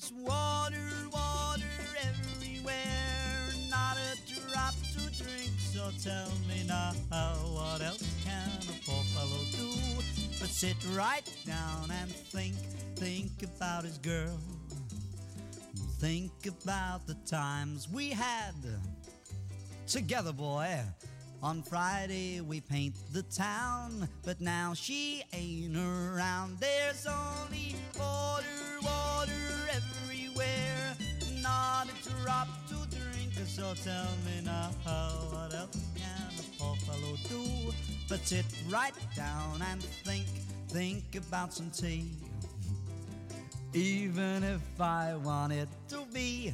It's water, water everywhere, not a drop to drink. So tell me now, what else can a poor fellow do but sit right down and think, think about his girl, think about the times we had together, boy. On Friday we paint the town, but now she ain't around. There's only water, water everywhere, not a drop to drink. So tell me now, what else can a fellow do but sit right down and think, think about some tea? Even if I want it to be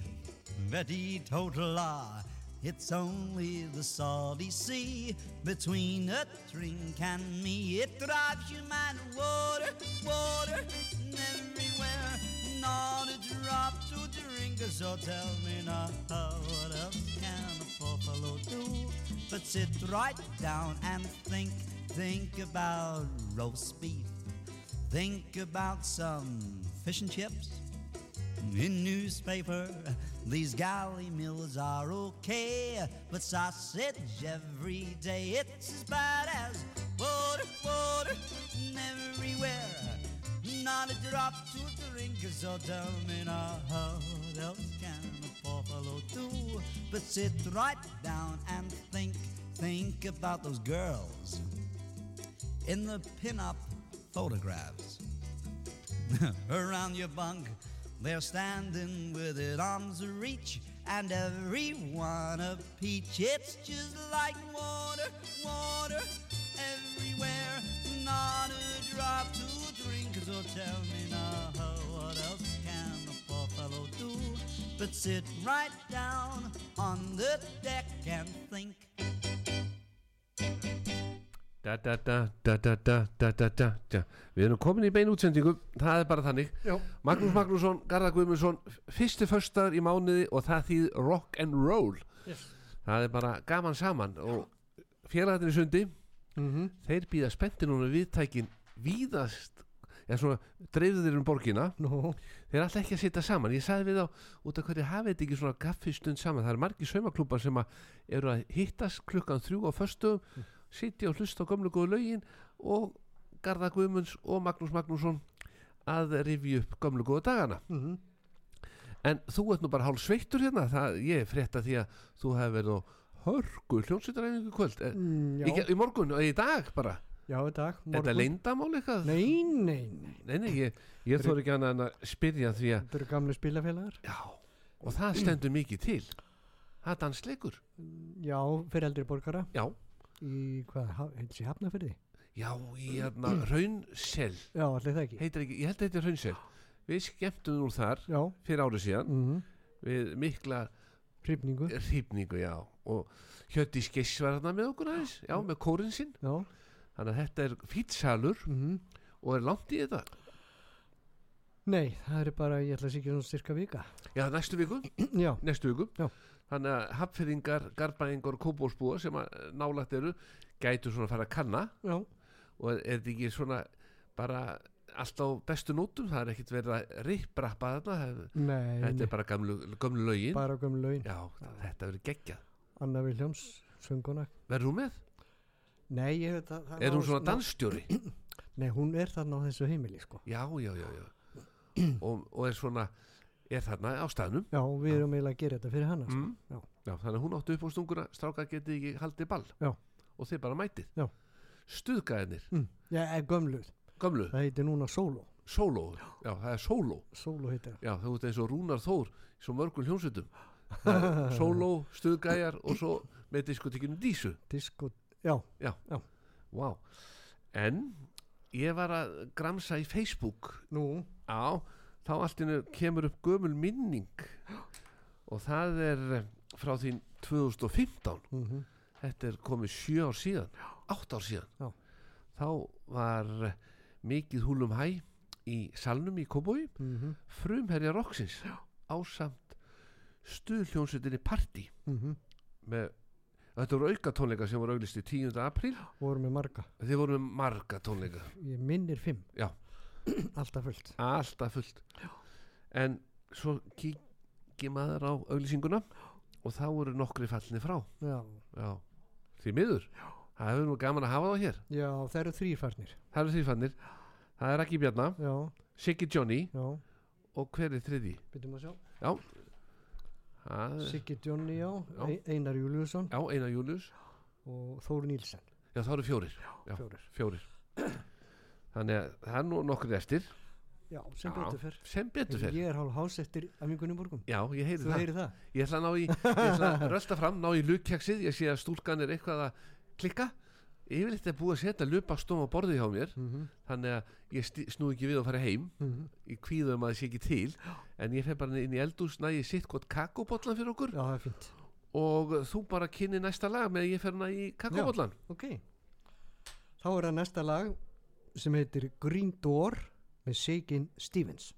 a teetotaler, it's only the salty sea between a drink and me. It drives you mad. Water, water, everywhere. Not a drop to drink. So tell me now, what else can a fellow do but sit right down and think, think about roast beef. Think about some fish and chips in newspaper. These galley meals are okay, but sausage every day it's as bad as water, water everywhere. Not a drop to drink, so tell me now what else can a fellow do but sit right down and think, think about those girls in the pin-up photographs around your bunk. They're standing with it arms reach, and everyone a peach. It's just like water, water everywhere. Not a drop to drink. So tell me now, what else can a poor fellow do but sit right down on the deck and think? Da, da, da, við erum komin í beinu útsendingu það er bara þannig Já. Magnús Magnússon, Garðar Guðmundsson fyrsti förstar í mánuði og það þýð rock and roll yes. það er bara gaman saman Já. og félagatinn í sundi mm -hmm. þeir býða spennti núna viðtækin víðast eða svona dreifðu þeir um borgina no. þeir er alltaf ekki að setja saman ég sagði við á út af hverju hafið þetta ekki svona gaffistund saman það eru margi saumaklúpar sem að eru að hittast klukkan þrjú á förstum mm sitja og hlusta á gömlu góðu lögin og Garða Guðmunds og Magnús Magnússon að rifja upp gömlu góðu dagana. Mm en þú ert nú bara hálf sveittur hérna það, ég frétta því að þú hefur verið á hörgu hljónsýttaræfingu kvöld. Mm, mm, já, í, morgun og í dag bara? Já, dag er þetta morgun. leyndamál eitthvað? Nei, nei, nei. Nei, nei, ég, ég þóri ekki annað en að spyrja því að Þetta eru gamle spilafélagar. Já, og það stendur mikið til. Það er dansleikur. Já, fyrir eldri borgara. Já, Í hvað, heitir sér hafnafyrði? já, í hérna Raunsel Já, allir það ekki. Heitir ekki, ég held að þetta er Raunsel Við skemmtum nú þar Já, fyrir árið síðan mm Við mikla hrifningu. Hrýpningu, já. Og Hjötti Skeiss var þarna með okkur aðeins. Já, með kórin sinn. Já, Þannig að þetta er fýtsalur mm og er langt í þetta. Nei, það er bara, ég ætla að sé ekki svona styrka vika. Já, næstu viku, Já, næstu viku. Já. Þannig að hapfyrringar, garbæðingar og kópólsbúa sem að nálægt eru gætu svona að fara að kanna. Já, og er þetta ekki svona bara allt á bestu nótum? Það er ekkert verið að ripprappa þarna. Nei, þetta er bara gamlu, gamlu lögin. Bara gömul laun já, þetta verður geggjað. Anna Viljáms, sönguna verður hún með? Nei, ég veit að er hún svona dansstjóri? Nei, hún er þarna á þessu heimili, sko. Já, já, já, já. og, og er svona er þarna á staðnum. Já, við erum eiginlega að gera þetta fyrir hana, sko. Mm. já. já, þannig að hún áttu upp á stunguna strákar getið ekki haldið ball. Já. og þeir bara mætið. Já. stuðgæðinir, Mm. Já, er gömluð gömlu, Það heitir núna Solo sóló já, það er sóló Solo heitir það. Já, það út eins og Rúnar Þór svo mörgum er Sóló, stuðgæjar og svo með diskotekinu Dísu. Disko, já, Vá. En ég var að gramsa í Facebook. Nú. Á, þá allt innu kemur upp gömul minning. Og það er eh, frá því 2015 mm þetta er komið sjö ár síðan átt ár síðan. Já. þá var eh, mikið húlum hæ í salnum í Kóbói -hmm. frumherja Roxins ásamt stuðljónsutinni Party Mm með, þetta voru auka tónleika sem voru auglisti 10. apríl. Voru með marga. Þeir voru með marga tónleika. Ég minnir fimm. Já. alltaf fullt. Alltaf fullt. En svo kíkja maður á auglýsinguna og þá voru nokkri fallni frá. Já, Já, því miður. Það hefur nú gaman að hafa þá hér. Já, það eru þrýr farnir það eru þrýfannir það er Raki Bjarna, Já, Siggi Johnny já, og hver er þriði byrjum að sjá. Það Siggi Johnny, já, Já. Ein- Einar Júliusson já, Einar Július og Þór Nílsen já, það eru fjórir, Já. Fjórir. fjórir þannig að það er nú nokkur eftir. Já, sem Já. betur fer. sem betur fer. Ég er hálf hás eftir Amingunum borgum já, ég heyri Þú það. það? ég ætla að ná í, ég ætla að rölda fram ná í lukjaksið, ég sé að stúlkan er eitthvað að klikka. Yfirleitt er búið að setja lupastóm á borðið hjá mér. Mm -hmm. þannig að ég snúi ekki við að fara heim. Í kvíðum að það sé ekki til. En ég fer bara inn í eldús næ ég sitt gott kakóbollan fyrir okkur. Já, og þú bara kynni næsta lag með ég fer hana í kakóbollan Ok. Þá er það næsta lag sem heitir Green Door með Shakin Stevens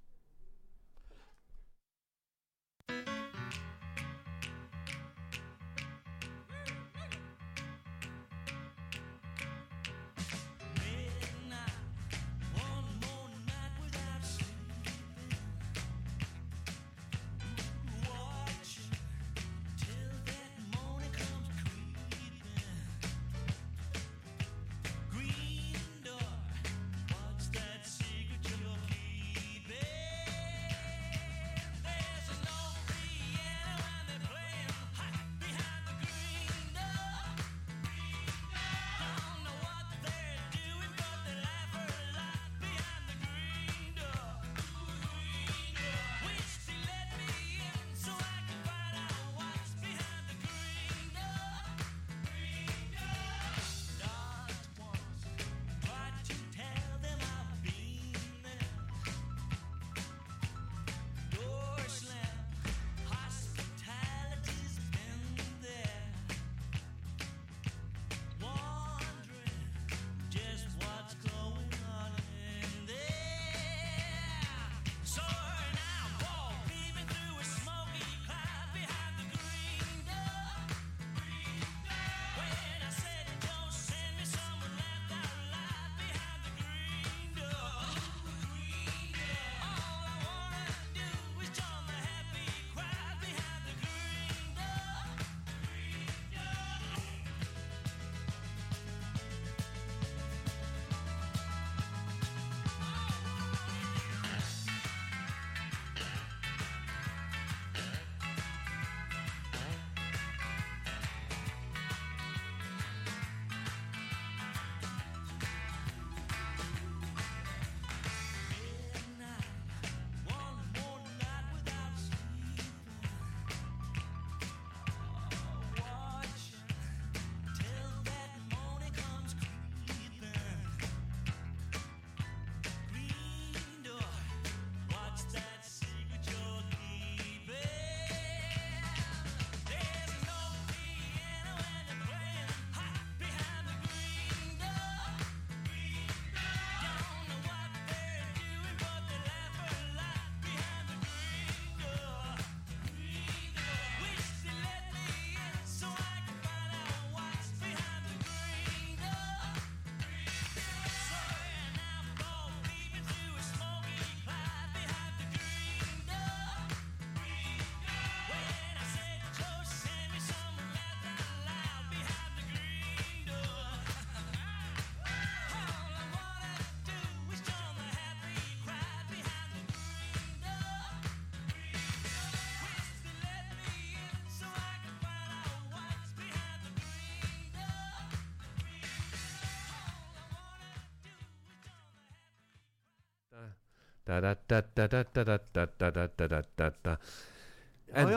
En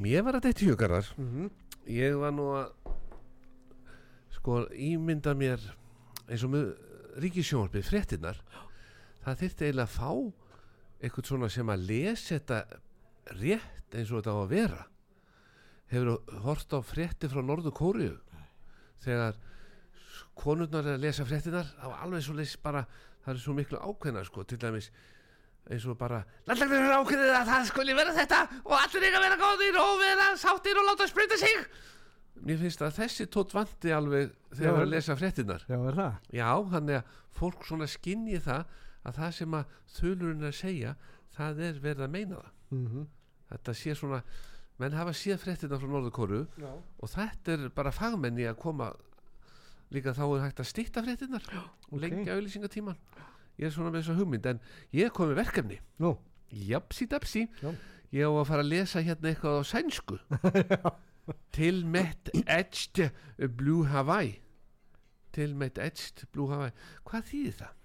mér var að þetta hjögarðar mm ég var nú að sko ímynda mér eins og með ríkisjónvarpið fréttinnar það þyrfti eiginlega að fá eitthvað svona sem að lesa þetta rétt eins og þetta á að vera hefur hort á frétti frá Norður Kóriu þegar konurnar er að lesa fréttinnar þá er alveg svo leys bara það er svo miklu ákveðna sko til dæmis eins og bara landlagnir er ákveðið að það skuli vera þetta og allir eiga að vera góðir og vera sáttir og láta sprita sig. Mér finnst að þessi tótt vanti alveg þegar við erum að lesa fréttinnar Já, er það? já, þannig að fólk svona skinni það að það sem að þulurinn er að segja það er verið að meina það. Mm þetta sé svona menn hafa séð fréttina frá Norðurkóru og þetta er bara fagmenni að koma. Líka þá er hægt að stýtta fréttinnar og ok. lengja auðlýsingatíman ég er svona með þessa hugmynd en ég er komið verkefni. Nú, japsi dapsi Já. ég á að fara að lesa hérna eitthvað á sænsku. Til met edged blue Hawaii. Til met edged blue Hawaii. Hvað þýðir það?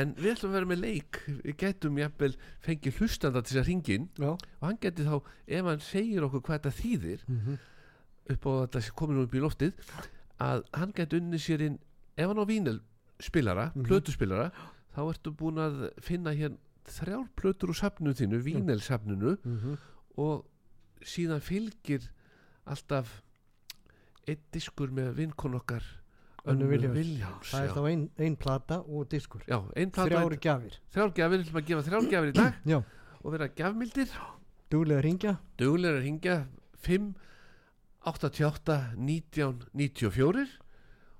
en við ætlum að vera með leik. Við getum jafnvel fengið hlustanda til þess að ringin Já. og hann geti þá, ef hann segir okkur hvað þetta þýðir Mm upp á þetta sé komin upp í loftið að hann geti unni sér inn ef hann á vínel spilara, Mhm. plötuspilara þá ertu búin að finna hér þrjár plötur úr safninu þínu, vínelsafninu -hmm. og síðan fylgir alltaf einn diskur með vinkon okkar Önnu Vilhjálms. Viljáms Það er já. þá ein, ein plata og diskur. já, plata Þrjári gjafir. þrjár gjafir, við ætlum að gefa þrjár gjafir í dag Já. og vera gjafmildir Dúlega að ringja. duglega ringja 5 88 19 94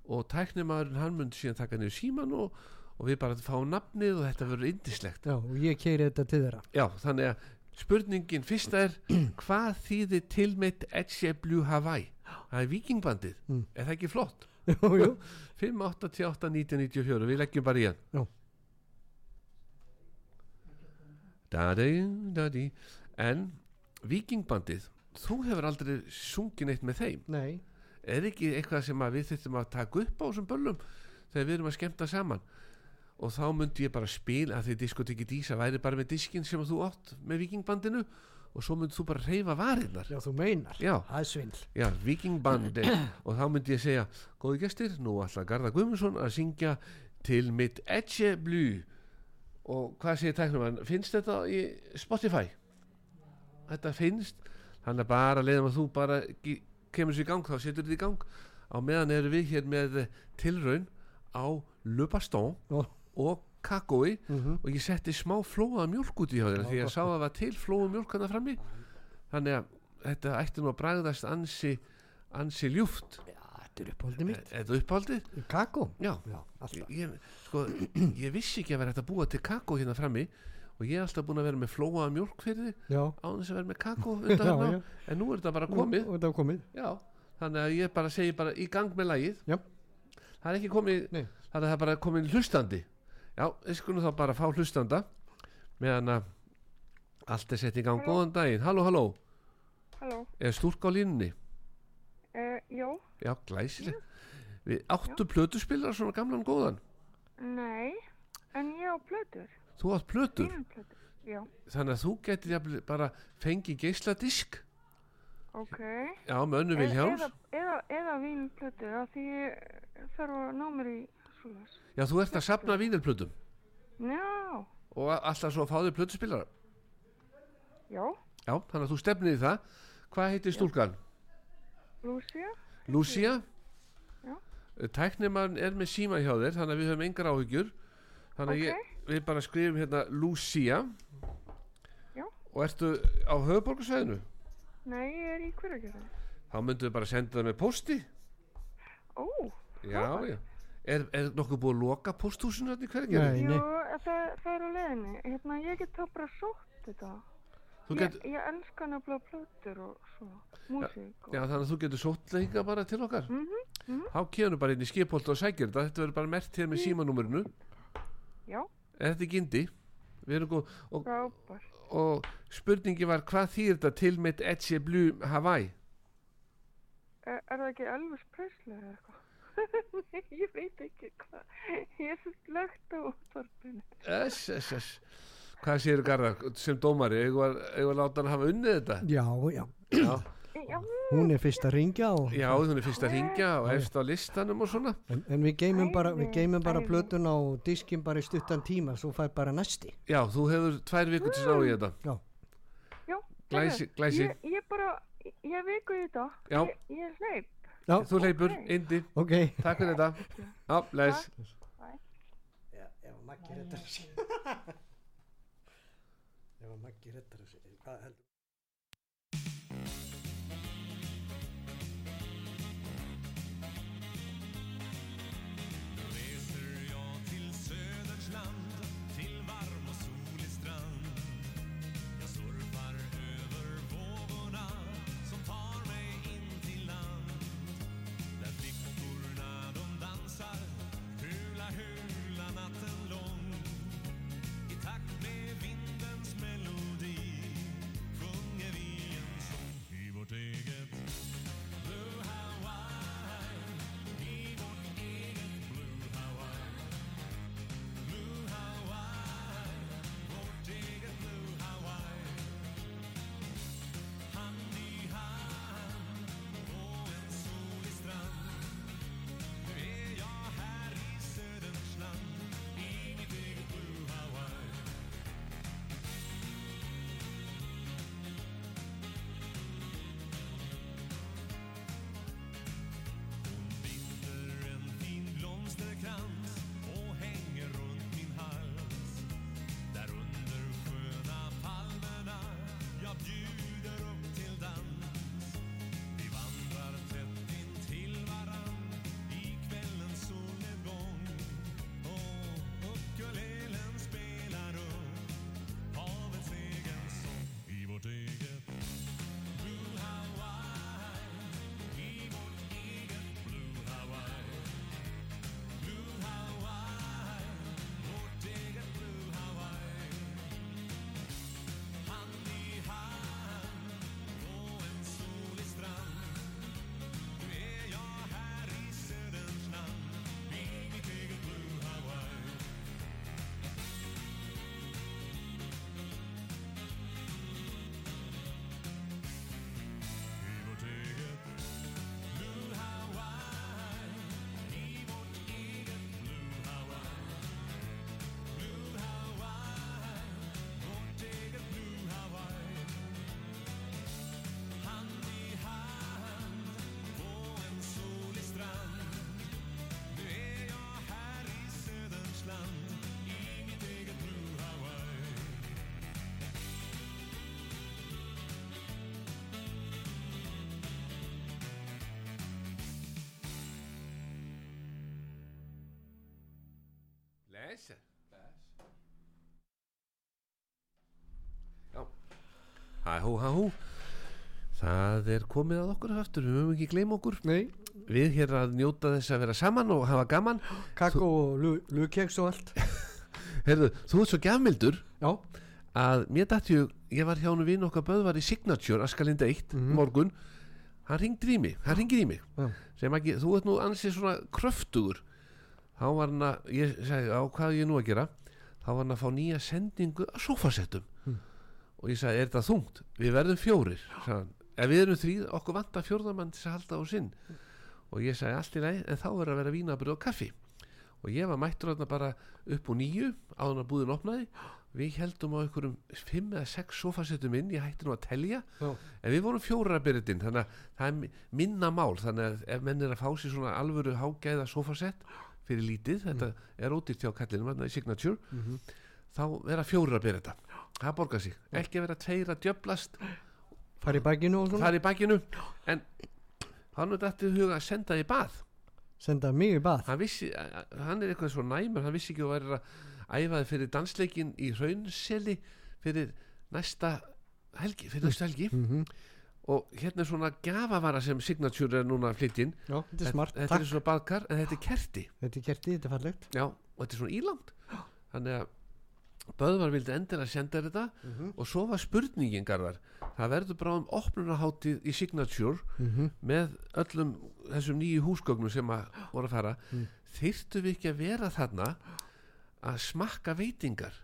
og tæknimaðurinn hann mun síðan taka niður síman og, og við bara fáum nafnið og þetta verður indislegt Já, og ég keiri þetta til þeirra. já, þannig að spurningin fyrsta er hvað þýðir tilmeitt Edge Blue Hawaii það er vikingbandið, Mm. er það ekki flott Jú, jú. 5 88 19 94, við leggjum bara í hann Já. Dadi, dadi en vikingbandið þú hefur aldrei sungið neitt með þeim Nei. Er ekki eitthvað sem að við þurfum að taka upp á þessum böllum þegar við erum að skemmta saman? Og þá myndi ég bara spila að því diskotekki dísa væri bara með diskin sem að þú átt með vikingbandinu og svo myndi þú bara reyfa varirnar. Já, þú meinar. Já. Það er svindl. já, vikingbandi og þá myndi ég segja, góði gestir nú ætla Garða Guðmundsson að syngja til mitt Edge Blue og hvað segir tæknum finnst þetta í Spotify? Þetta finnst. Hann er bara leiðum að þú bara kemur sér í gang, þá setur þetta í gang á meðan eru við hér með eh, tilraun á Le Baston Já. og kakói Mm og ég setti smá flóða mjólk út í hjá Já, því ég sá að það var til flóða mjólk hann frammi þannig að þetta ætti nú að bragðast ansi ansi ljúft Já, þetta er uppáldið mitt. Er þetta uppáldið? Kakó? Já, Já, alltaf. ég, sko, ég vissi ekki að vera hægt að búa til kakó hérna frammi og ég er alltaf búin að vera með flóða mjólk fyrir Já. á þess að vera með kakó hérna. en nú er þetta bara komið. Og þetta er komið. já, þannig að ég bara segi bara í gang með lagið. Já. það er ekki komið Nei. það er bara komið hlustandi. Já, við skulum þá bara fá hlustanda meðan að allt er sett í gang, góðan daginn. Halló, halló, Halló, er stúrk á línunni? Uh, já, já, glæsileg. Við áttu plötuspilar svona gamlan góðan? Nei, en ég á plötur, þú átt plötur, já, þannig að þú getur bara fengið geisladisk. Ok. já, með önnu E- Vilhjáms Eða, eða, vínplötur, því ég þarf að ná mér í svoleiðis. já, þú ert að sapna vínilplötum Já, og alltaf svo að fá þér plötuspilara já, já, þannig að þú stefnir í það. Hvað heitir stúlkan? Lúcia, Lucia Já. tæknimann er með síma hjá þér þannig að við höfum engar áhyggjur. Þannig að Ok. ég, við bara skrifum hérna Lucia. Já. og ertu á höfuborgarsvæðinu nei, ég er í hverjargerði. þá myndum við bara senda það með posti Ó, já, já. Er, er nokkuð búið að loka posthúsinu hérna í hverju Nei. jú, það, það er á leiðinni, hérna, ég get þá bara sótt þetta. þú Ég, get, ég elska nefnilega plötur og svona, músík og... já, þannig að þú getur sótt leika bara til okkar. Mhm, þá kemur bara inn í skipholt og sækir þetta. Þetta verður bara mert hér með símanúmerinu. Já, þetta ekki indi við erum góð og, og spurningi var hvað þýr þetta til mitt Edge Blue Hawaii Er, er það ekki Elvis Presley eða eitthvað? Nei, ég veit ekki hvað. Ég er svo slögt á útvarpinu. S, S, S. Hvað séu Garðar sem dómari? Eða að láta hann hafa unnið þetta? Já. Já, Já, Hún er fyrst að ringja og... já hún er fyrst að ringja og efst á listanum og svona. En, en við geymum bara, við Æði, geymum bara æði. plötun á diskin bara í stuttan tíma, svo fær bara næsti. Já, þú hefur tvær vikur til að ná í þetta. Já. Glæsi- glæsi. Ég, ég bara, ég viku í þetta. Já. Ég, ég er hleyp. Já, Þú hleypur, Ok. indi, ok. takk fyrir þetta. Já, les. Já, ef Maggi rettar þessi. ef Maggi rettar þessi. Hvað heldur? reser Bæsja Já. Hæ hú hæ hú Það er komið að okkur aftur, við höfum ekki gleyma okkur. Nei, Við hér að njóta þess að vera saman og hafa gaman. Kakó og lu- lukeks og allt. Heyrðu, þú ert svo gjafmildur Já, að mér dætti ég, ég var hjá hann vinn okkar böðvar í Signature, Askalinda 1 morgun, hann ringdi í mig hann ringdi í mig, Já. sem ekki þú ert nú ansið svona kröftugur þá var hann að, ég sagði á hvað ég nú að gera, þá var hann að fá nýja sendingu að sofasettum og ég sagði, er þetta þungt? Við verðum fjórir, sagði hann. Ef við erum þrýð, okkur vantar fjórðamann til að halda á sinn. Og ég sagði allt í leið en þá verður að vera vínabröð og kaffi. Og ég var mættur þarna bara upp úr nýju áðan að búðin opnaði. Við heldum á einhverjum fimm eða sex sofasettum inn, ég hætti nú að telja. Já, en við vorum fjóra byrjitinn þannig að það er mi- minna mál. Þannig að ef menn er að fá sér svona alvöru hágæða sofasett fyrir lítið þetta er ódýrt hjá kallinum þarna í Signature þá vera fjóra byrjita það borgar sig, ekki vera tveir að djöblast fara í bakinu og svona? Það er í bakinu. En hann er dættið huga að senda í bað. Senda mig í bað? Hann vissi, hann er eitthvað svo næmur hann vissi ekki að vera að æfa þið fyrir dansleikin í raunseli fyrir næsta helgi fyrir næsta helgi. Mm og hérna er svona gafavara sem Signature er núna að flytja Já, þetta er smart, þetta takk. er svona baðkar en þetta er kerti. Þetta er kerti, þetta er fallegt. Já, og þetta er svona ílangt þannig að Böðvar vildi endilega senda þér þetta. Mhm. og svo var spurningin Garðar. Það verður bara um opnunarháttið í Signature Mhm. með öllum þessum nýju húsgögnum sem að voru að fara. Mm. þyrftu við ekki að vera þarna að smakka veitingar?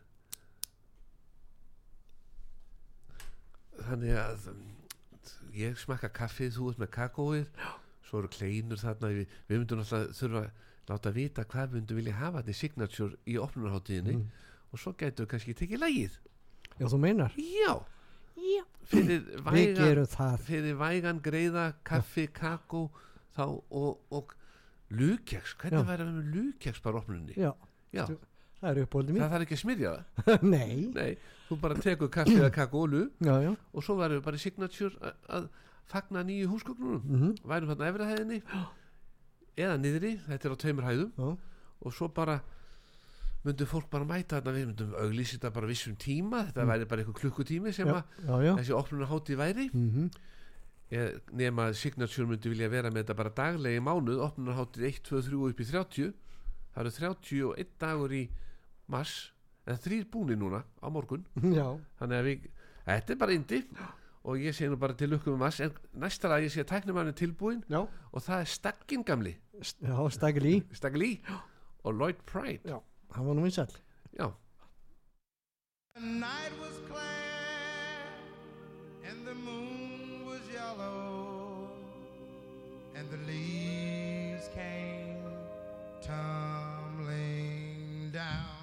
Þannig að ég smakka kaffið, þú ert með kakóið. Svo eru kleinur þarna við, við myndum alltaf þurfa að láta vita hvað við myndum vilja hafa þetta í signature í opnunarháttíðinni Mm. og svo gætu við kannski tekið lægið Já, þú meinar? Já, já. fyrir vægan það. fyrir vægan greiða kaffi, kakó þá og, og lúkjaks, hvernig Já. væri að vera með lúkjaks bara opnunni Já, já, Stu- það er uppbóldi mín. Það þarf ekki að smyrja það. Nei, nei, þú bara tekur kaffi eða kakó og lú já, já. og svo væri við bara í signature að, að fagna nýju húsgögnunum. Mm værum þarna efri hæðinni eða niðri, þetta er á tveimur hæðum. Já, og svo bara myndum fólk bara mæta þarna við myndum auglýsa þetta bara vissum tíma þetta væri bara einhver klukkutími sem Mm. að þessi opnunar hátíð væri. Mm ég, nema að Signature myndi vilja vera með þetta bara daglegi mánuð opnunar hátíð 1, 2, 3 upp í 30 það eru 31 dagur í mars. En þrýr búni núna á morgun. Já, þannig að við, þetta er bara indi og ég sé nú bara til lukkum um mars en næsta lag ég sé að tæknumann er tilbúin já, og það er Staggin gamli. Já, stakil í Staggli og Lloyd Pride. Já, hann var nú vinsall já, The night was clear and the moon was yellow and the leaves came tumbling down.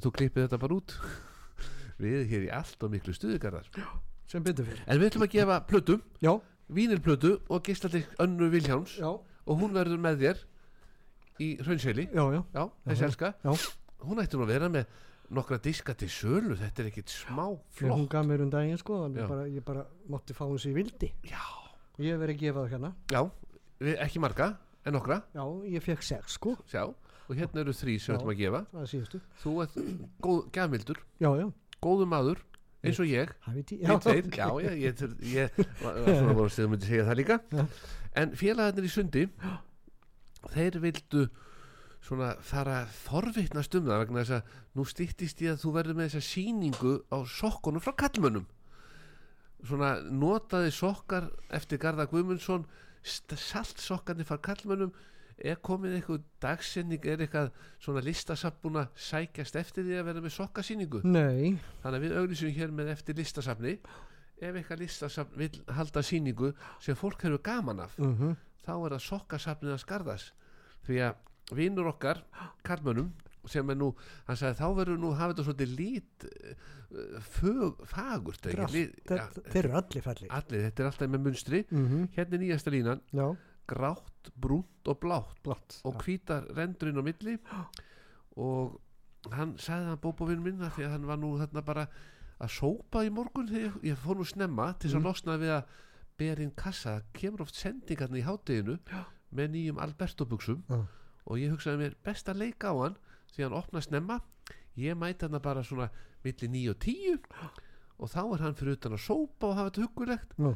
Þú klippið þetta bara út. Við hér í allt og miklu stuðugarðar. Sem byttu fyrir En við ætlum að gefa plötu Vínilplötu og geisladik Önnu Vilhjáns já, Og hún verður með þér Í Já, þessi elska. Já. Hún ætti nú að vera með nokkra diska til sölu. Þetta er ekkit smá Fyrir hún flott gaf mér um daginn sko bara, ég bara mátti fá hún sér vildi. Já, ég hef verið að gefa það hérna. Já, ekki marga En nokkra, já, ég fekk sex sko. Sjá Og hérna eru þrý sem við Já. ætlum að gefa. það síðustu. Þú ert góð, gafmildur, já, já, góðu maður eins og ég, hafið tí við tveir. Já, já, ég, ég, ég var svona voru að þú myndi segja það líka. Já. en félagarnir í sundi þeir vildu svona fara forvitnast um það vegna þess að nú stýttist ég að þú verður með þessa sýningu á sokkunum frá kallmönnum svona notaði sokkar eftir Garða Guðmundsson saltsokkarnir frá kallmönnum er komið eitthvað dagsinning er eitthvað svona listasafn búin að sækjast eftir því að vera með sokkasýningu? Nei, þannig að við auglýsum hér með eftir listasafni. Ef eitthvað listasafn vil halda sýningu sem fólk hefur gaman af uh þá er það sokkasafnið að skarðas því að vinnur okkar karlmönnum sem er nú hann sagði þá verður nú hafa þetta svolítið lít uh, fög, fagurt þeir, ja, þeir eru allir fallir allir, þetta er alltaf með munstri. Mm hérna er nýjasta línan, já, grátt, brúnt og blátt. Blátt og hvítar rendurinn á milli. Og hann sagði hann bóbovinn minna því að hann var nú þarna bara að sópa í morgun þegar ég, fór nú snemma til þess að Mm. losna við að bera inn kassa, kemur oft sendingarna í hátteginu með nýjum Alberto-buxum. Já. og ég hugsaði mér best að leika á hann hann opna snemma. Ég mæti hann bara svona milli 9 og 10 og þá er hann fyrir utan að sópa og hafa þetta huggulegt. Já.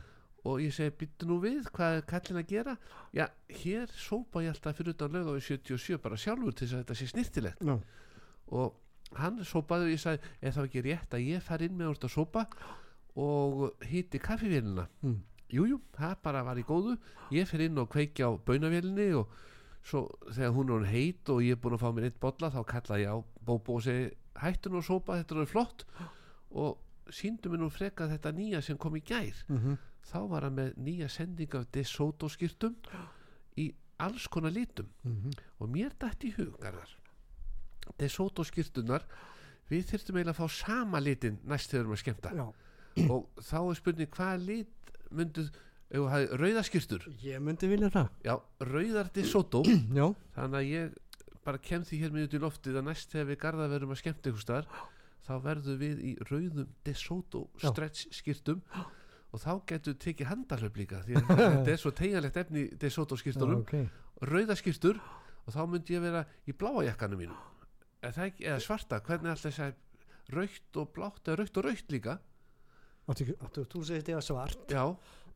og ég segi byttu nú við hvað er kallin að gera? Já, hér sópa ég alltaf fyrir utan lög á 77 bara sjálfur til þess að þetta sé snirtilegt já, og hann sópaði og ég sagði er það ekki rétt að ég fari inn með úr að sópa og hýtti kaffivélina Mm. jújú, það bara var í góðu. Ég fer inn og kveiki á baunavélinni og svo þegar hún er heit og ég er búin að fá mér eitt bolla þá kalla ég á Bóbo og segi hættu nú að sópa, þetta er flott. Og síndu mér nú frekað þetta nýja sem kom í gær. Mhm, þá var hann með nýja sending af DeSoto skýrtum í alls konar litum. Mhm. og mér dætt í hugarðar DeSoto skýrtunar við þyrftum eiginlega að fá sama litin næst þegar við erum að skemmta. Já, og þá er spurning hvaða lit mynduð ef þú hafði rauða skýrtur ég myndi vilja það. Já, rauðar DeSoto já, þannig að ég bara kem því hér mjög út í loftið að næst þegar við garða verum að skemmta ykkur staðar þá verðum við í rauðum DeSoto Já. stretch skýrtum og þá getur við tekið handalöf líka því að þetta er svo tegjanlegt efni í DeSoto já, skýrtunum ok. Rauða skýrtur og þá myndi ég vera í bláa jakkanum mínu eða, eða svarta, hvernig alltaf þess að raukt og blátt eða raukt og raukt líka? Þú segist ég að svart? Já,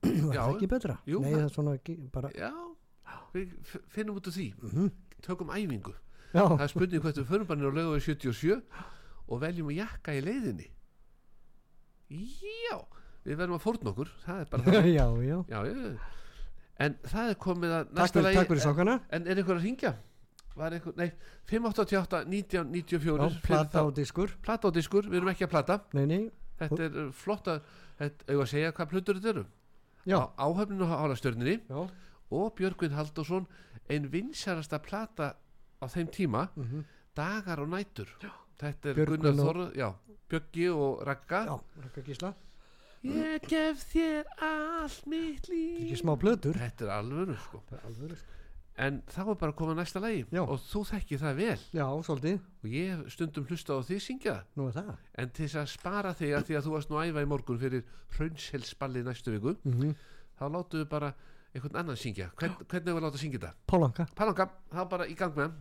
var það ekki betra? Jú, nei, það- er svona ekki, bara já. Við finnum út úr því. Mhm, tökum æfingu, já, það er spurning hvert við förum bara niður á lögu 77 og veljum að jakka í leiðinni. Já við verðum að fórna okkur. Það er bara það já, já. Já, en það er komið að takk næsta fyrir, takk fyrir sokkana. En er einhver að ringja? var einhver, nei 588 1994 já, fyrir plata þá- og diskur. Plata og diskur, við erum ekki að plata. Nei, nei, þetta er uh, flotta við að segja hvað plötur þetta eru áhafninu álastjörnini og Björgvin Haldursson einn vinsjarasta plata á þeim tíma mm -hmm. dagar og nætur. Já. þetta er Björgun Gunnar Þorð Björgi og Ragga. Já, Ragga Gísla. Ég gef þér allt mitt líf. Þetta er ekki smá blöður þetta er alvöru sko, þetta er alvöru, sko en þá er bara að koma næsta lagi. Já. og þú þekki það vel. Já, svolítið, og ég stundum hlusta á því syngja. Nú er það. En til þess að spara þig að því að þú varst nú að æfa í morgun fyrir hraunshelsballi næstu viku mhm, þá látum við bara einhvern annan syngja. Hvern, hvernig við láta syngja þetta? Pálanka Palanga, þá bara í gang með hann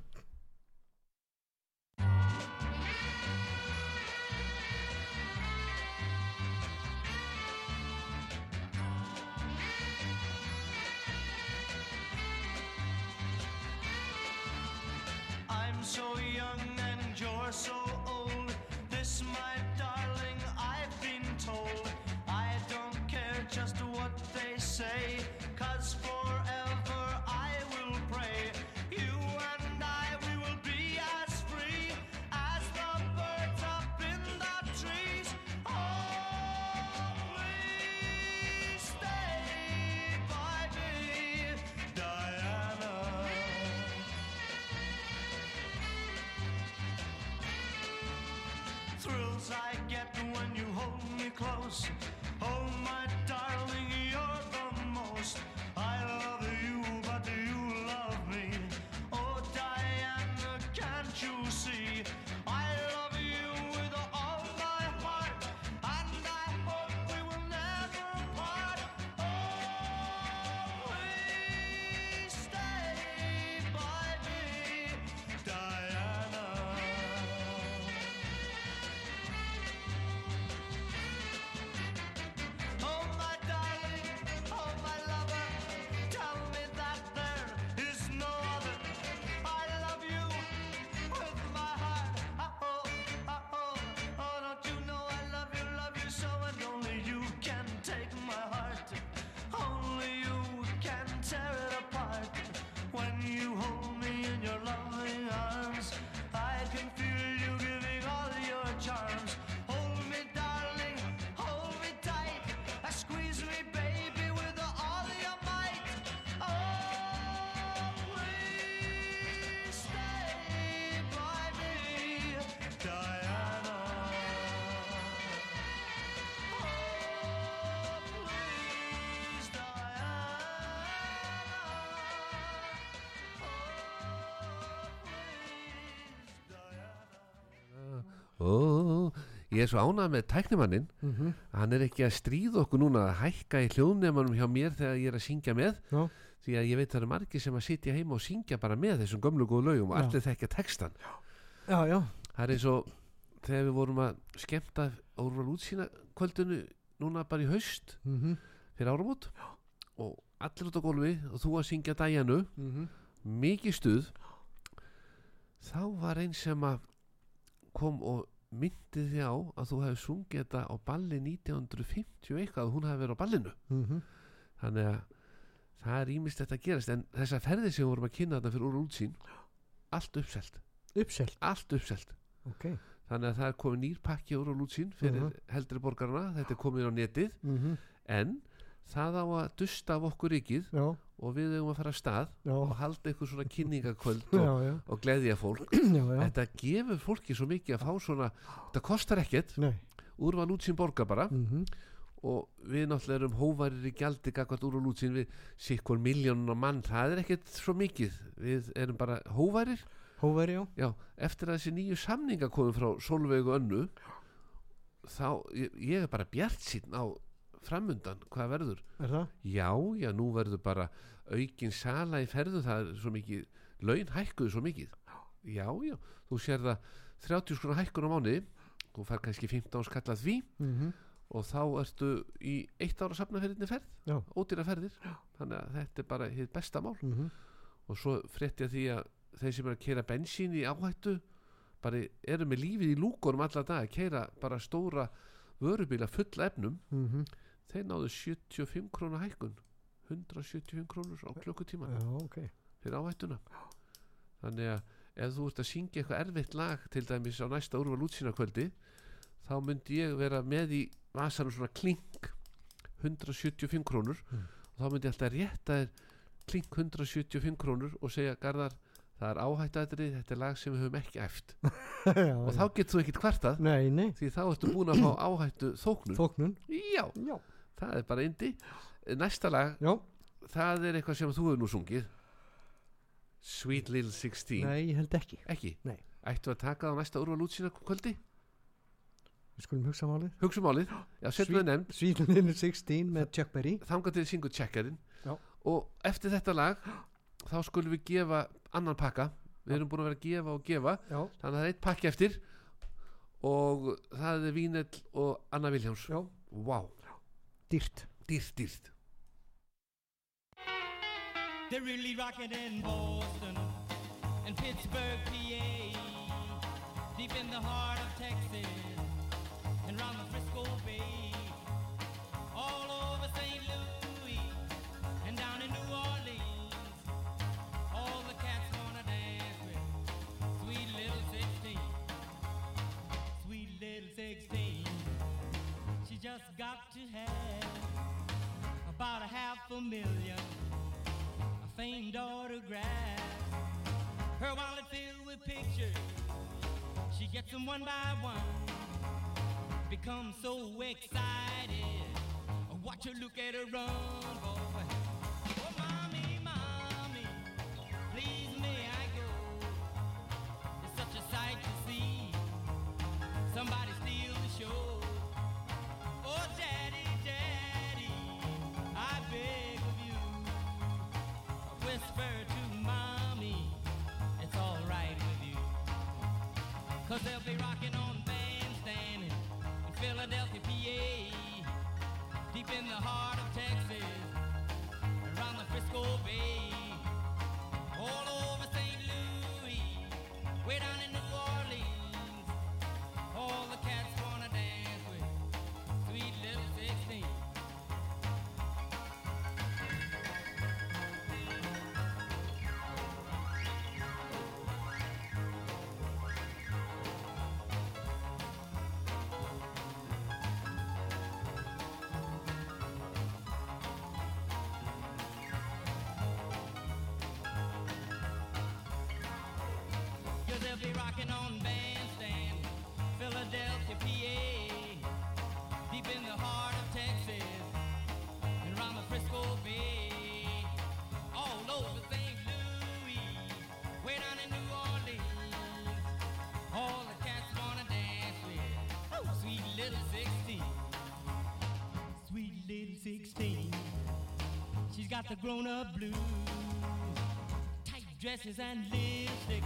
Oh, ég er svo ánað með tæknimannin Mhm. hann er ekki að stríða okkur núna að hækka í hljóðnemanum hjá mér þegar ég er að syngja með. Já. því að ég veit það eru margir sem að sitja heima og syngja bara með þessum gömlu góðu lögum og allir þekkja textan Já, já, það er eins og þegar við vorum að skemmta Úrval útsýna kvöldinu núna bara í haust mhm, fyrir áramót og allir út á gólfi og þú að syngja dæjanu mhm, mikið stuð þá var einn sem að kom og myndi því á að þú hefði sungið þetta á balli 1950 og eitthvað að hún hefði verið á ballinu. Mhm, þannig að það er ímist þetta að gerast en þessar ferðir sem við vorum að kynna þetta fyrir úr útsýn allt uppselt, uppselt, allt uppselt. Ok, þannig að það er komið nýr pakki úr úr útsýn fyrir Mhm. heldri borgarna, þetta er komið á netið. Mhm, en það á að dusta af okkur ykkur já, og við eigum að fara að stað já, og halda eitthvað svona kynningakvöld og, já, og gleðja fólk. Þetta gefur fólki svo mikið að fá svona þetta kostar ekkert, nei, úrval útsýn borga bara. Mhm, og við náttúrulega erum hóvarir í gjaldi gagvart úrval útsýn við sikkur miljónun á mann, það er ekkert svo mikið. Við erum bara hóvarir hóveri, já, eftir að þessi nýju samninga komum frá Solveigu önnu þá, ég, ég er bara bjart sín á framundan, hvað verður? Er það? já, já, nú verður bara aukin sala í ferðu, það er svo mikið laun hækkuðu svo mikið. Já, já, þú sér það 30 skrona hækkun á mánuði þú fær kannski 15 skallað því Mhm, og þá ertu í eitt ára safnaferðinni ferð, já, ódýra ferðir. Þannig að þetta er bara hitt besta mál. Mhm, og svo frétti ég því að þeir sem er að keira bensín í áhættu bara eru með lífið í lúkorum alla dag að keira bara stóra vörubíla full efnum. Mhm, þeir náðu 75 krónu hækkun. 175 krónur á klukkutíma. Já, ok, fyrir áhættuna. Þannig að ef þú ert að syngja eitthvað erfitt lag til dæmis á næsta úrval útsýna kvöldi þá myndi ég vera með í vasanum svona klink 175 krónur. Mm. og þá myndi ég alltaf rétta þér klink 175 krónur og segja Garðar það er áhættaðrið, þetta er lag sem við höfum ekki æft. Já, og þá getur þú ekkit nei, því þá ertu búin að fá áhættu þóknun þóknun, já, já, það er bara indi næsta lag, já, það er eitthvað sem þú hefur nú sungið. Sweet Little 16 nei, ég held ekki, ekki, Nei. ættu að taka það á næsta úrval útsýna kvöldi? Við skulum hugsa málið, hugsa málið, já setjum við nefnd. Svíluninu 16 með Chuck Berry, þangað til syngur checkerinn Já. og eftir þetta lag þá skulum við gefa annan pakka. Við erum búin að vera að gefa og gefa. Já, þannig að það er eitt pakki eftir. Og það er Vínell og Anna Viljáns já, wow, dýrt, dýrt, dýrt They're really rocking in Boston and Pittsburgh, PA, deep in the heart of Texas and round the Frisco Bay, all over St. Louis and down in New Orleans. All the cats wanna dance with sweet little 16, sweet little 16. She just got to have about a half a million a famed autograph. Her wallet filled with pictures. She gets them one by one. become so excited. I watch her look at her run, boy. Whisper to mommy, it's all right with you. Cause they'll be rocking on bandstand in Philadelphia, PA. Deep in the heart of Texas, around the Frisco Bay. All over St. Louis, way down in New Orleans. All the cats wanna dance with sweet little 16. They'll be rocking on bandstand, Philadelphia, PA, deep in the heart of Texas, and around the Frisco Bay, all over St. Louis, way down in New Orleans. All the cats wanna dance with oh, sweet little 16, sweet little 16. She's got the grown-up blues, tight dresses and lipstick.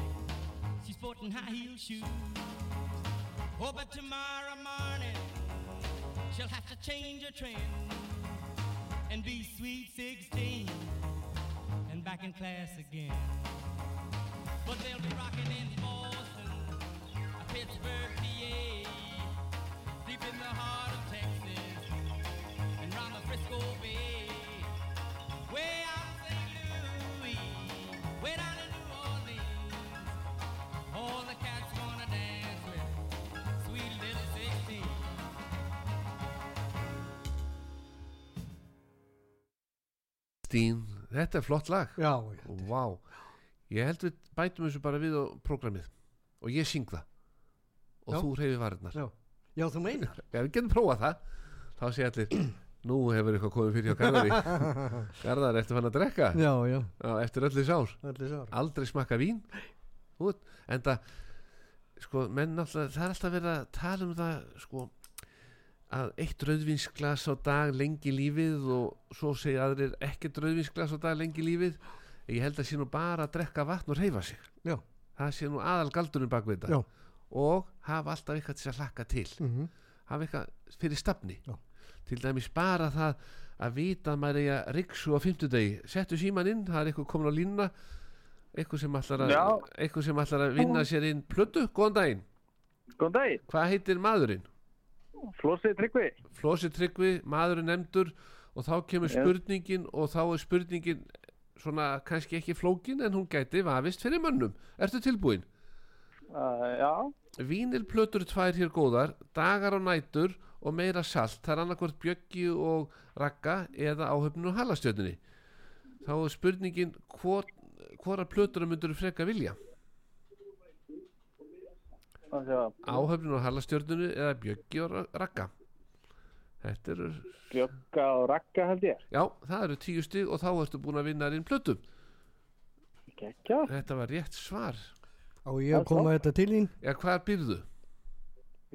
Sporting high heel shoes. Oh, but tomorrow morning she'll have to change her trend and be sweet 16 and back in class again. But they'll be rocking in Boston, Pittsburgh, PA, deep in the heart of Texas and round the Frisco Bay. Way Stín, þetta er flott lag. Já, já. Vá, ég held við bætum þessu bara við á prógramið. Og ég syng það. Og Já. þú reyfi varirnar. Já. já, þú meinar. Já, við getum prófað það þá sé allir, nú hefur eitthvað komið fyrir hjá Garðari. Garðar, eftir fann að drekka? Já, já, Já, eftir öllu sár. Aldrei smakka vín. Út, en það sko, menn alltaf, það er alltaf verið að tala um það sko að eitt rauðvinsglas á dag lengi lífið og svo segja aðrir ekkert rauðvinsglas á dag lengi lífið ég held að sé nú bara að drekka vatn og reyfa sig. Já, það sé nú aðal galdurinn bak við já, þetta og hafa alltaf eitthvað til að hlakka til. Mhm, hafa eitthvað fyrir stafni. Já. til dæmis bara það að vita að maður eiga riksu á fimmtudegi. Settu síman inn, það er eitthvað komin á línuna. Eitthvað sem ætlar að Já. eitthvað sem ætlar að vinna sér inn. Plötu, góðan daginn, Góðan daginn, hvað heitir maðurinn? Flósið Tryggvi. Flósi Tryggvi, maðurinn nefndur og þá kemur spurningin og þá er spurningin svona kannski ekki flókin en hún gæti vafist fyrir mönnum. Ertu tilbúin? Uh, já, Vínilplötur tvær hér góðar dagar og nætur og meira salt. Það er annarkvort bjöggi og ragga eða áhöfninu og halastjörnunni. Þá er spurningin hvor, hvora plötur myndur þú freka vilja að áhöfninu og halastjörnunni eða bjöggi og ra- ragga þetta eru bjögga og rakka held ég. já það eru tíu stig og þá ertu búin að vinna þín plötum Gekja. þetta var rétt svar á ég að koma þetta til þín já hvað byrðu?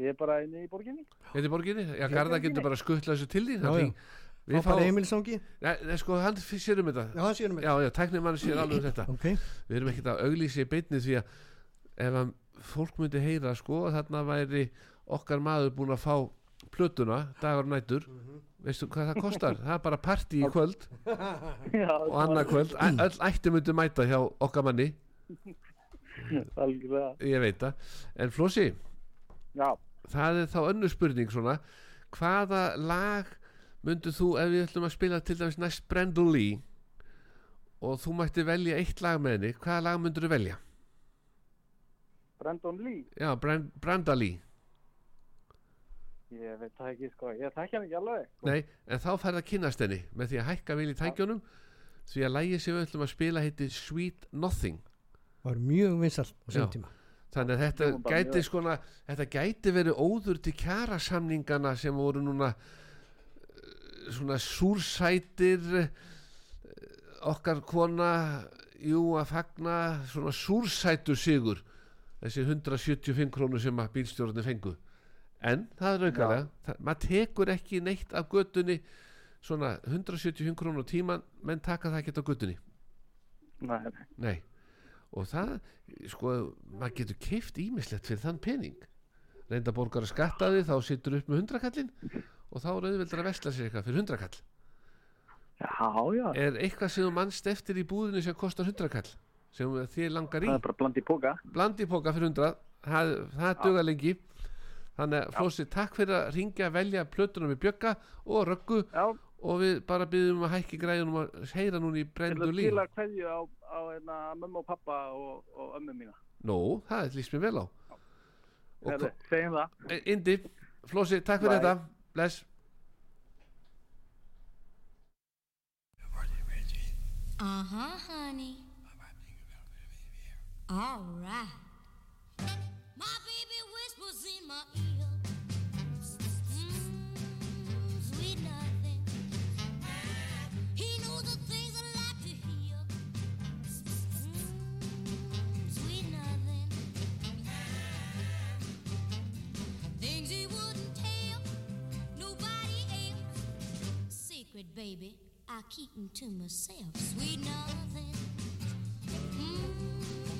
Ég er bara inni í borginni. Þetta er borginni? Já, Garða getur bara skuttla þessu til því Já, já. Við Fá bara fá, Emilsongi Nei, sko, hann sér um þetta Já, það séum við Já, já, tæknir mann sér alveg um þetta Ok, Við erum ekkert að auglýsi í beinni því að ef að fólk myndi heyra sko að þarna væri okkar maður búin að fá plötuna dagar og nætur. Veistu hvað það kostar? það er bara partí í kvöld og annað kvöld, öll ætti myndi mæta hjá okkar manni, algjörlega. ég veit það. En Flósi, Já, það er þá önnur spurning svona. Hvaða lag myndu þú ef við ætlum að spila til dæmis næst Brandon Lee og þú mætti velja eitt lag með henni hvaða lag myndur þú velja? Brandon Lee. Já, Brand, Branda Lee. Ég veit það ekki, sko. Ég þekki hann ekki alveg. Nei, en þá færð að kynnast henni með því að hækka vil í tækjónum því að lægið sem við ætlum að spila heiti Sweet Nothing. Var mjög vinsalt á sem tíma. Þannig að þetta gæti skona þetta gæti verið óður til kjarasamningana sem voru núna eh, svona súrsætir eh, okkar kona jú að fagna svona súrsætu sigur þessi 175 krónur sem að bílstjórnir fengu en það er það, maður tekur ekki neitt af göttunni svona 175 krónur á tíman menn taka það ekki á göttunni Nei, nei. Og það, sko, maður getur keift ímislegt fyrir þann pening. Reynda borgar að skatta því, þá sittur upp með hundrakallin og þá er auðveldur að vesla sér eitthvað fyrir hundrakall. Já, já, Er eitthvað sem þú mannst eftir í búðinu sem kostar hundrakall? Sem þið langar í? það er bara bland í póka. Blandipoka fyrir hundrað, það, það duga lengi. Þannig að Flósi, takk fyrir að ringja, velja plötunum með bjögga og röggu Já, og við bara byggjum að hækki græðunum að heyra núna í brendu að líf. skila kveðju á, á hérna, mömmu og pappa og, og ömmu mína. Nó, það er líst mér vel á. Og Herðu, segjum það. E- Indi, Flósi, takk fyrir Bye. þetta Bless Uh huh, honey. All right. My baby whispers in my ear. Mm, sweet nothing. He knows the things I like to hear. Mm, sweet nothing. Things he wouldn't tell nobody else. Secret, baby, I keep 'em to myself. Sweet nothing. Mm,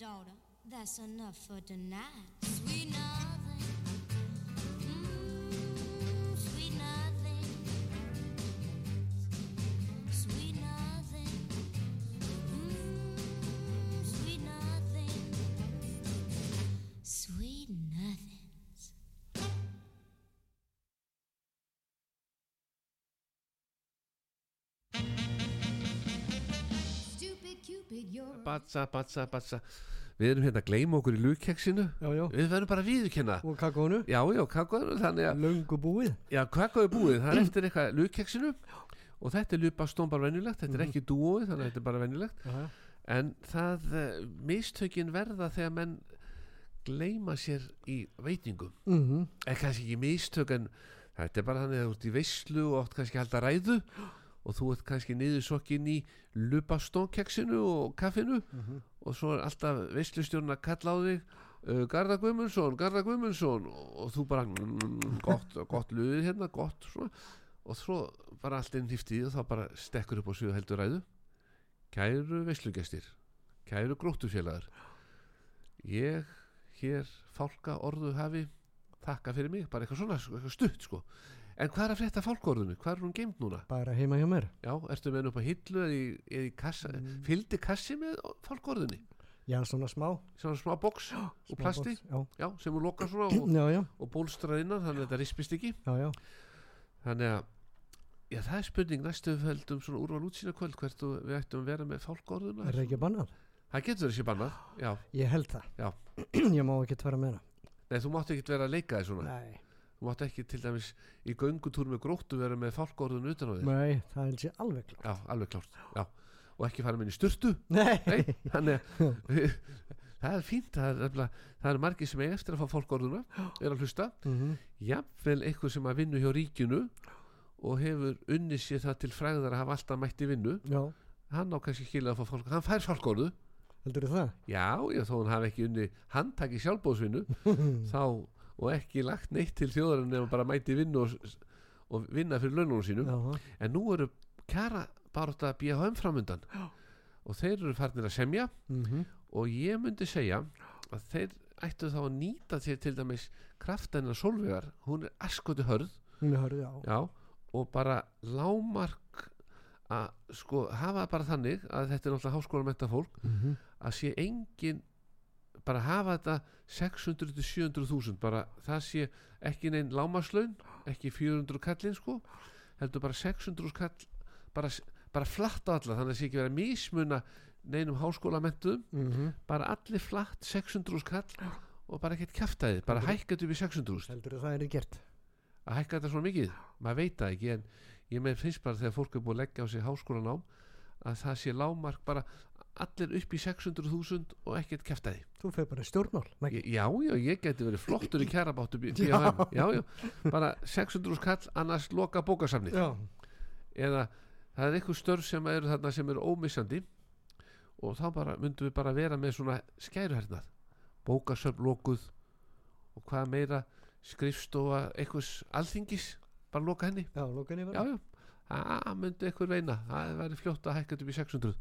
daughter. That's enough for tonight." Batsa, batsa, batsa. Við erum hérna að gleyma okkur í lukkeksinu Já, já. Við verðum bara að viðurkenna. Og kakónu, Já, já, að, löngu búið. já, kakó er búið. Það er eftir eitthvað lukkeksinu Og þetta er lupastón bara venjulegt. Þetta er ekki dúóið, þannig að þetta er bara venjulegt. Aha. En það, uh, mistökin verða þegar menn gleyma sér í veitingum. Mm er kannski ekki mistök en þetta er bara þannig að þú ert í veislu og átt kannski að halda ræðu og þú ert kannski niður sokkin í lupastónkeksinu og kaffinu og svo er alltaf veislustjórn að kalla á þig uh, Garða Guðmundsson, Garða Guðmundsson. Og, og þú bara mm, gott, gott luðið hérna, gott svona. Og svo bara allt einn hýftið og þá bara stekkur upp á sjöðu heldur ræðu. Kæru veislugestir kæru gróttufélagar ég hér fálka orðu hafi þakka fyrir mig, bara eitthvað svona eitthvað stutt sko, en hvað er að frétta fálkorðinu hvað er hún geimt núna? Bara heima hjá mér. Já, ertu með henni upp á hillu eða í, eða í kassa, fylgdi kassi með fálkorðinu, Já, svona smá. svona smá box og plasti, box, Já, já, sem hún lokar svona og, já, já, og bólstrar innan, þannig að þetta rispist ekki já, já. þannig að Já, það er spurning næstu við höldum svona úrval útsýna kvöld hvert við ættum að vera með fálkorðuna Er það ekki bannað? Það getur þessi bannað, já Ég held það. Já. ég má ekki vera meira. Nei, þú mátt ekki vera að leika þig svona Nei. Þú mátt ekki til dæmis í göngutúr með gróttu vera með fálkorðun utan á þér. Nei, það er sé alveg klart já, alveg klárt já. og ekki fara með í styrtu Nei, Nei, þannig að það er fínt það er, það er margir sem er eftir að fá fálkorðuna er að hlusta. Mhm. jafnvel eitthvað sem að vinnu hjá ríkinu og hefur unnið sér það til fræðar að hafa alltaf mætt í vinnu Já, hann á kannski skilja að fá fálkorðu hann fær það? Já, já, þó hann hafi ekki unni handtaki sjálfbóðsvinnu þá og ekki lagt neitt til þjóðarinn ef hann bara mæti vinnu og, og vinna fyrir laununum sínum. Já, en nú eru kjara bara að BHM framundan og þeir eru farnir að semja. Mhm, og ég myndi segja að þeir ættu þá að nýta sér til dæmis kraftennar sólvegar hún er askoti hörð. Hörð, já. Já, og bara lámark að sko hafa bara þannig að þetta er náttúrulega háskóla menta fólk Mhm. að sé engin bara hafa þetta 600 til 700 þúsund bara það sé ekki neinn lámaslaun ekki 400 kallinn sko heldur bara 600 kall bara, bara flatt á alla þannig að það sé ekki vera mismuna neinum háskólamentuðum Mhm. bara allir flatt 600 kall og bara ekkert kjaftaði bara hækka þetta upp í 600 Heldur það er gert. Að hækka þetta svona mikið? Maður veit það ekki en ég með finnst bara þegar fólk er búið að leggja á sig háskólanám að það sé lámark bara allir upp í 600.000 og ekkert kjaftaði Þú fer bara Maggi. Ég- Já, já, ég geti verið flottur í já, bara 600 skall annars loka bókasafnið Já, eða það er eitthvað störf sem eru þarna sem eru ómissandi og þá bara myndum við bara vera með svona skæruhernað. Bókasöfn lokuð og hvað meira skrifstofa eitthvað alþingis bara loka henni. Já, lókan yfir já, já, það myndi eitthvað reyna. Það væri fljótt að hækka upp í 600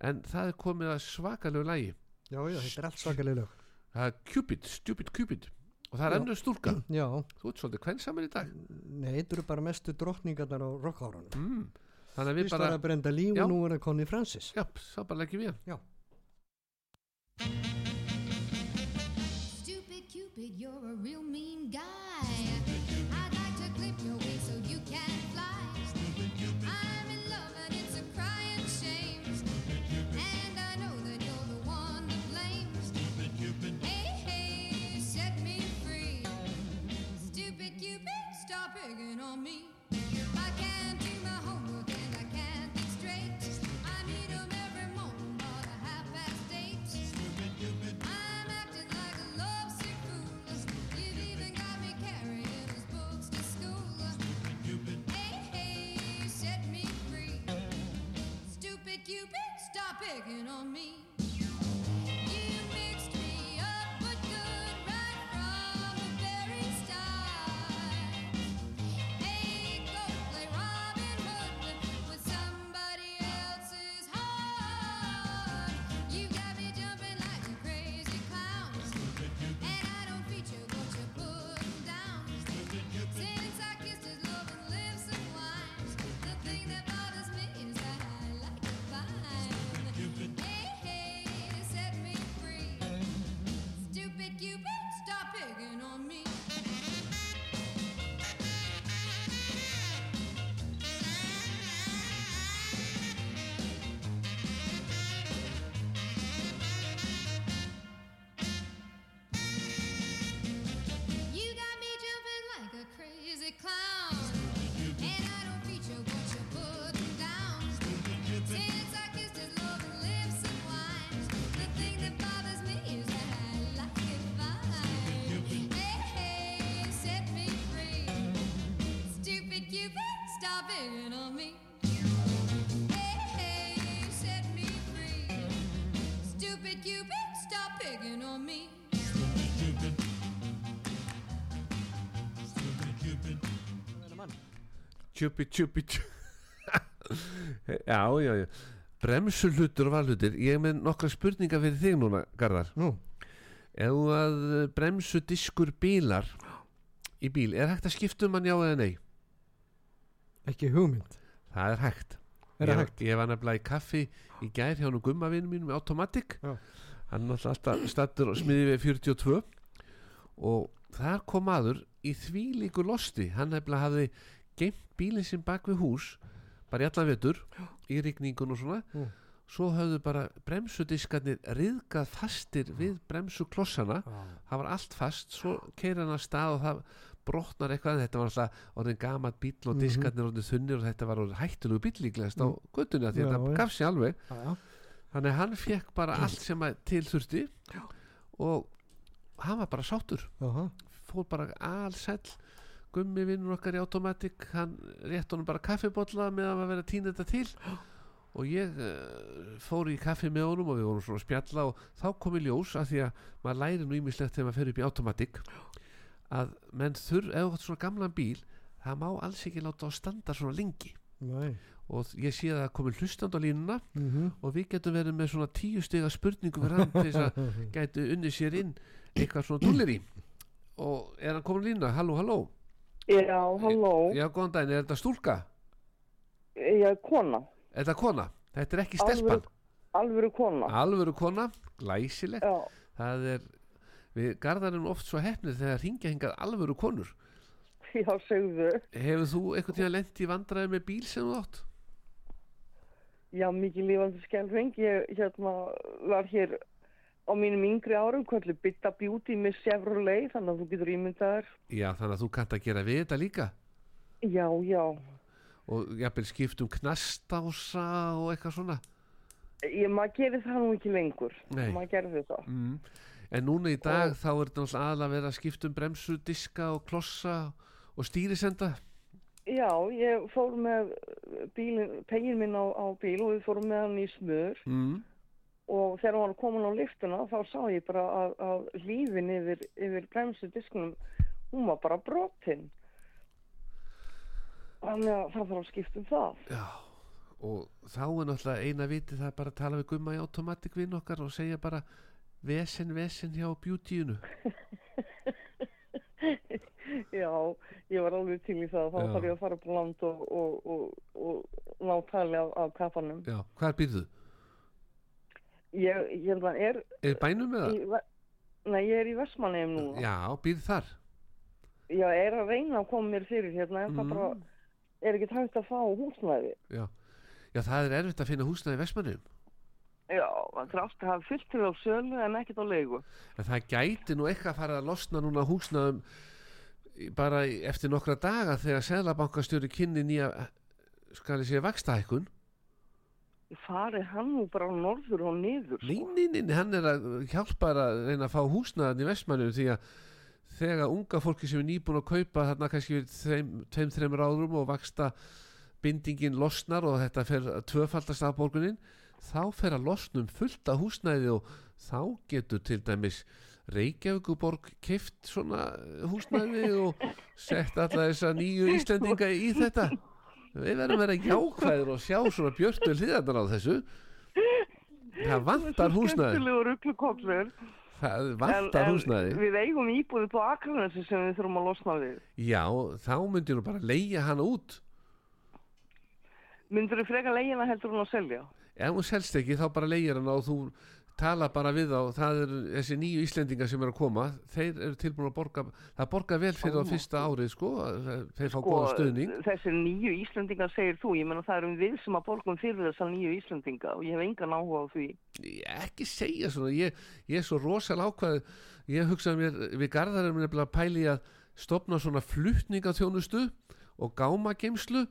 en það er komið að svakalegu lægi Já, já, þetta er allt svakalega lög. Það er Cupid, Stupid Cupid. Og það er Já. ennur stúlka. Já, þú ert svolítið kvensamur í dag. Nei, þetta eru bara mestu drottningarnar á rockárunum mm. þannig að við Fyrst bara var það Brenda Lee Já. og nú er það Connie Francis. Já, þá bara leggjum við. Hann. Stupid Cupid, you're a real mean me. Tjupi, tjupi, tjupi Já, já, já. Bremsu hlutur og valhlutir Ég er með nokkra spurningar fyrir þig núna, Garðar. Nú, Ef þú að bremsu diskur bílar í bíl, er hægt að skipta um hann já eða nei? ekki hugmynd. Það er hægt. Er það hægt? Ég var nefnilega í kaffi í gær hjá nú gummavinu mínum með Automatic. Já. Hann náttúrulega alltaf stattur og smiði við 42 og þar kom maður í því líku losti. Hann hafði geimt bílinn sinn bak við hús bara í allan vetur í rigningun og svona. Mm. svo höfðu bara bremsudiskarnir riðgað fastir við bremsuklossana. Það var allt fast svo keir hann að stað og það brotnar eitthvað. Þetta var alltaf orðin gamat bíl og Mhm. diskarnir orðin þunnir og þetta var orðin hættulegu bíl líklegast á göttunni af því þetta gaf sér alveg. Já, þannig að hann fekk bara allt sem að til þurfti og hann var bara sáttur. Aha. fór bara allsæll gummi vinnur okkar í automatic hann rétt honum bara kaffibotla með að vera að týna þetta til. Og ég uh, fór í kaffi með honum og við vorum svona að spjalla og þá kom í ljós að því að maður læri nú ímislegt þegar maður fer upp í automatic að menn þurr, ef þú átt svona gamlan bíl það má alls ekki láta á standa svona lengi. Nei. og ég sé að það komin hlustand á línuna Mhm. og við getum verið með svona tíu stiga spurningu fyrir hann til þess að gætu unni sér inn eitthvað svona dúlir í. Og er hann komin á línuna, halló, halló Já, halló. já, góðan daginn, er þetta stúlka? Er kona. er þetta kona? þetta er ekki stelpan Alvöru kona. alvöru kona, glæsilegt Já. það er, við garðarum oft svo hefnir þegar ringja hingað alvöru konur Já, segðu. hefur þú einhvern tíðan lent í vandræði með bíl sem þú átt? Já, mikið lífandi skelfing. Ég hérna var hér á mínum yngri árum, kvöldu Bitta Beauty með Chevrolet, þannig að þú getur ímyndaðar. já, þannig að þú kannt að gera við þetta líka Já, já. og jafnvel skipt um knastása og eitthvað svona Ég, maður gerir það nú ekki lengur. Nei. Maður gerði það. mm. en núna í dag þá er þetta náttúrulega aðalega að vera að skipta um bremsu, diska og klossa og stýrisenda Já, ég fór með bílin, pegin minn á, á bíl og við fórum með hann í smör mm. Og þegar hann komin á liftuna þá sá ég bara að, að hlífin yfir, yfir bremsu diskunum, hún var bara brotinn. Þannig að það þarf að skipta um það. Já, og þá er náttúrulega eina viti það bara að tala við gumma í automatic vinn okkar og segja bara vesen, vesen hjá beautyinu Já, ég var alveg til í það. Þá þarf ég að fara upp á land og, og, og, og ná tali af, af kappanum. Já, hvað býrðu? Ég, ég held að er, Er bænum með það? nei, ég er í Vestmanneum núna. Já, býrð þar Já, er að reyna að koma mér fyrir hérna en það Mm. bara er ekki hægt að fá húsnæði. Já. Já, það er erfitt að finna húsnaði í Vestmannum Já, það er alltaf að hafa fyllt til á sölu en ekkert á leigu. en það gæti nú eitthvað að fara að losna núna húsnaðum í- bara eftir nokkra daga þegar Seðlabankastjóri kynni nýja skal ég segja vakstahækkun Farið hann nú bara á norður og niður. Nei, Sko. nei, nei, nei, hann er að hjálpa að reyna að fá húsnaðan í Vestmannum því að þegar unga fólki sem er nýbúin að kaupa þarna kannski við þeim, tveim, þreim ráðrum og vaksta bindingin losnar og þetta fer að tvöfaldast af borgunin þá fer að losnum fullt af húsnæði og þá getur til dæmis Reykjavíkuborg keift svona húsnæði og sett alla þessa nýju Íslendinga í þetta við verðum að vera jákvæðir og sjá svona björtu hliðarnar á þessu það vantar rugglukollur. það vantar húsnæði Við eigum íbúði på Akranesi sem við þurfum að losna við. já, þá myndi nú bara leigja hana út Myndur þú freka leiðina heldur hún að selja? ef hún selst ekki þá bara leigir hana og þú tala bara við þá það er þessi nýju Íslendingar sem eru að koma þeir eru tilbúin að borga það borga vel fyrir á fyrsta árið sko þeir fá góða stuðning Þessir nýju Íslendingar segir þú, ég menna það erum við sem að borgum fyrir þessar nýju Íslendinga og ég hef engan áhuga á því. Ég- ekki segja svona ég, ég er svo rosal ákvað ég hugsaði mér, við garðar erum nefnilega að pæli að stopna svona flutningaþjónustu og gámageimslu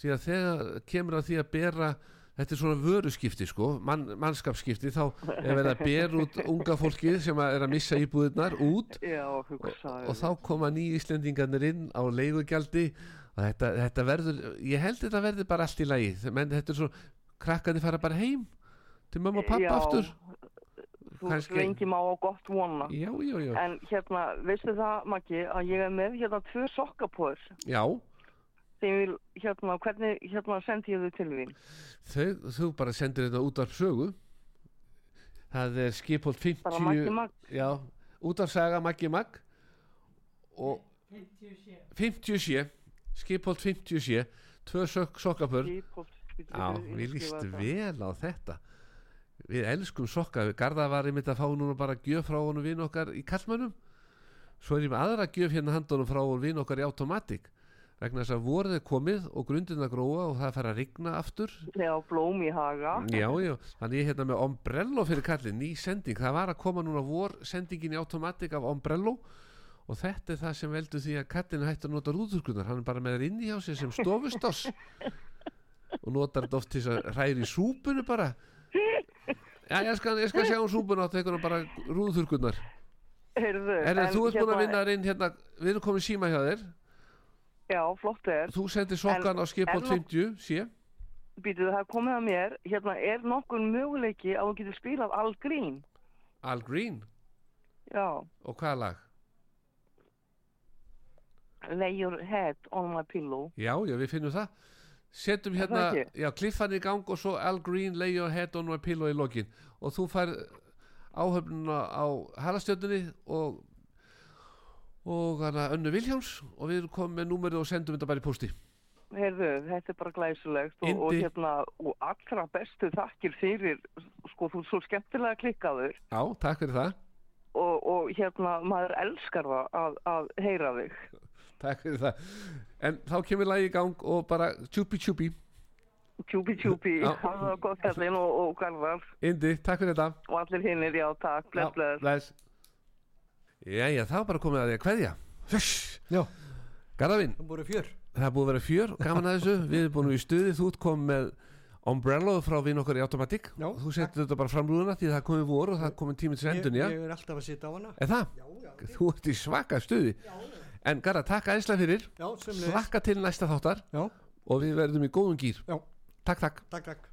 því að þegar kemur að því að bera þetta er svona vöruskipti sko mann, mannskapsskipti, þá er verið að bera út unga fólkið sem að er að missa íbúðirnar út Já, og, hugsaðu. og þá koma nýju Íslendingarnir inn á leigugjaldi og þetta, þetta verður, ég held þetta verður bara allt í lagi, menn þetta er svo krakkandi fara bara heim til mamma og pappa Já, aftur. Þú lengi má á gott vona. já, En hérna, veistu það, Maggi, að ég er með hérna tvö sokkapóður já vil, hérna, hvernig, hérna sendi ég þau til þín? þau, þú bara sendir þetta út af sögu. Það er skipholt 50 Bara Maggi Mag, já, út af saga Maggi Mag og 57 skipholt 57 tvö sök, sokkapör. Skipholt, bíddu, Já, við líst skrifa þetta. vel á þetta. Við elskum sokka. Garða var einmitt að fá núna bara gjöf frá honum vinn okkar í kallmönnum Svo er ég með aðra gjöf hérna handunum frá vinn okkar í automatik vegna þess að voruð er komið og grundin að gróa og það fær að rigna aftur. Já, blóm í haga. Já, já, þannig ég er hérna með Ombrello fyrir kallin, ný sending. Það var að koma núna vor sendingin í automatik af Ombrello og þetta er það sem veldur því að kattin er hægt að nota rúðurkunar hann er bara með þær inni hjá sér sem stofustoss og notar þetta oft til þess að hræri súpunu bara. Já ég skal, ég skal sjá um súpuna og tekur hann bara rúðurkunar Heyrðu, er en þú ert búin að hérna- vinna inn hérna við erum komið síma hjá þér Já, flott er. þú sendir sokkan á en nú- 50 sé. Býtu, það komið að mér, hérna, er nokkur möguleiki að þú getur spilað Al Green? Al Green? Já, og hvaða lag? Lay your head on my pillow. Já, já, við finnum það. Setjum Er hérna, já, kliffan í gang og svo Al Green, lay your head on my pillow í lokin. Og þú fær áhöfnuna á halastjöndinni og og hana Önnu Viljáms og við komið með númerið og sendum þetta bara í posti Heyrðu, þetta er bara glæsulegt og, og hérna, og allra bestu þakkir fyrir, sko, þú er svo skemmtilega klikkaður. Já, takk fyrir það. Og, og hérna, maður elskar það að, að heyra þig. Takk fyrir það. En þá kemur lagi í gang og bara tjúpi tjúpi. Tjúpi tjúpi, það var gott hérna og, garðar. Indi, takk fyrir þetta. Og allir hinnir, já, takk, bless, bless. Jæja, þá er bara komið að því að kveðja. Já, Garðavinn, það voru fjör. Það búið að vera fjör, gaman að þessu. Við erum búin í stuði, þú komið með Umbrella frá vinn okkar í Automatic. Já, Þú setur þetta bara fram rúðuna því það komið vor og það komið tíminn til ég, endun, já? ég er alltaf að sitja á hana. Er það? Já, já, Þú ert í svaka stuði. En Garða, takk æðislega fyrir. Já, sömulegis Slakka til næsta þáttar. Já, og við verðum í góðum gýr Já. Takk, takk. Takk, takk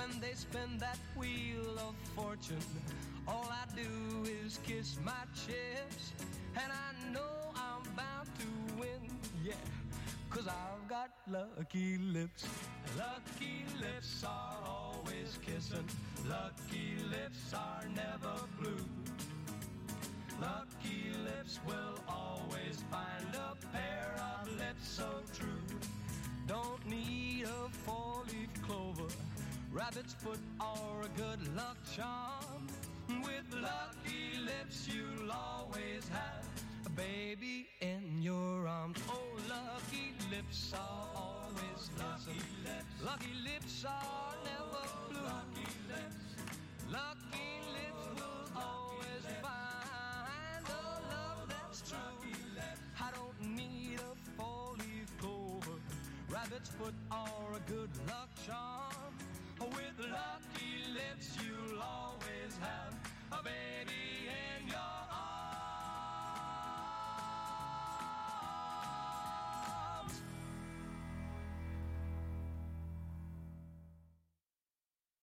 When they spin that wheel of fortune, all I do is kiss my chips. And I know I'm bound to win, yeah. Cause I've got lucky lips. Lucky lips are always kissing. Lucky lips are never blue. Lucky lips will always find a pair of lips so true. Don't need a four-leaf clover, rabbit's foot, or a good luck charm. With lucky lips, you'll always have a baby in your arms. Oh, lucky lips are always lucky lips. Lucky lips are never blue. Lucky lips. Lucky lips will always find a love that's true. I don't need a four-leaf clover, rabbit's foot, or a good luck Lucky lips you'll always have. A baby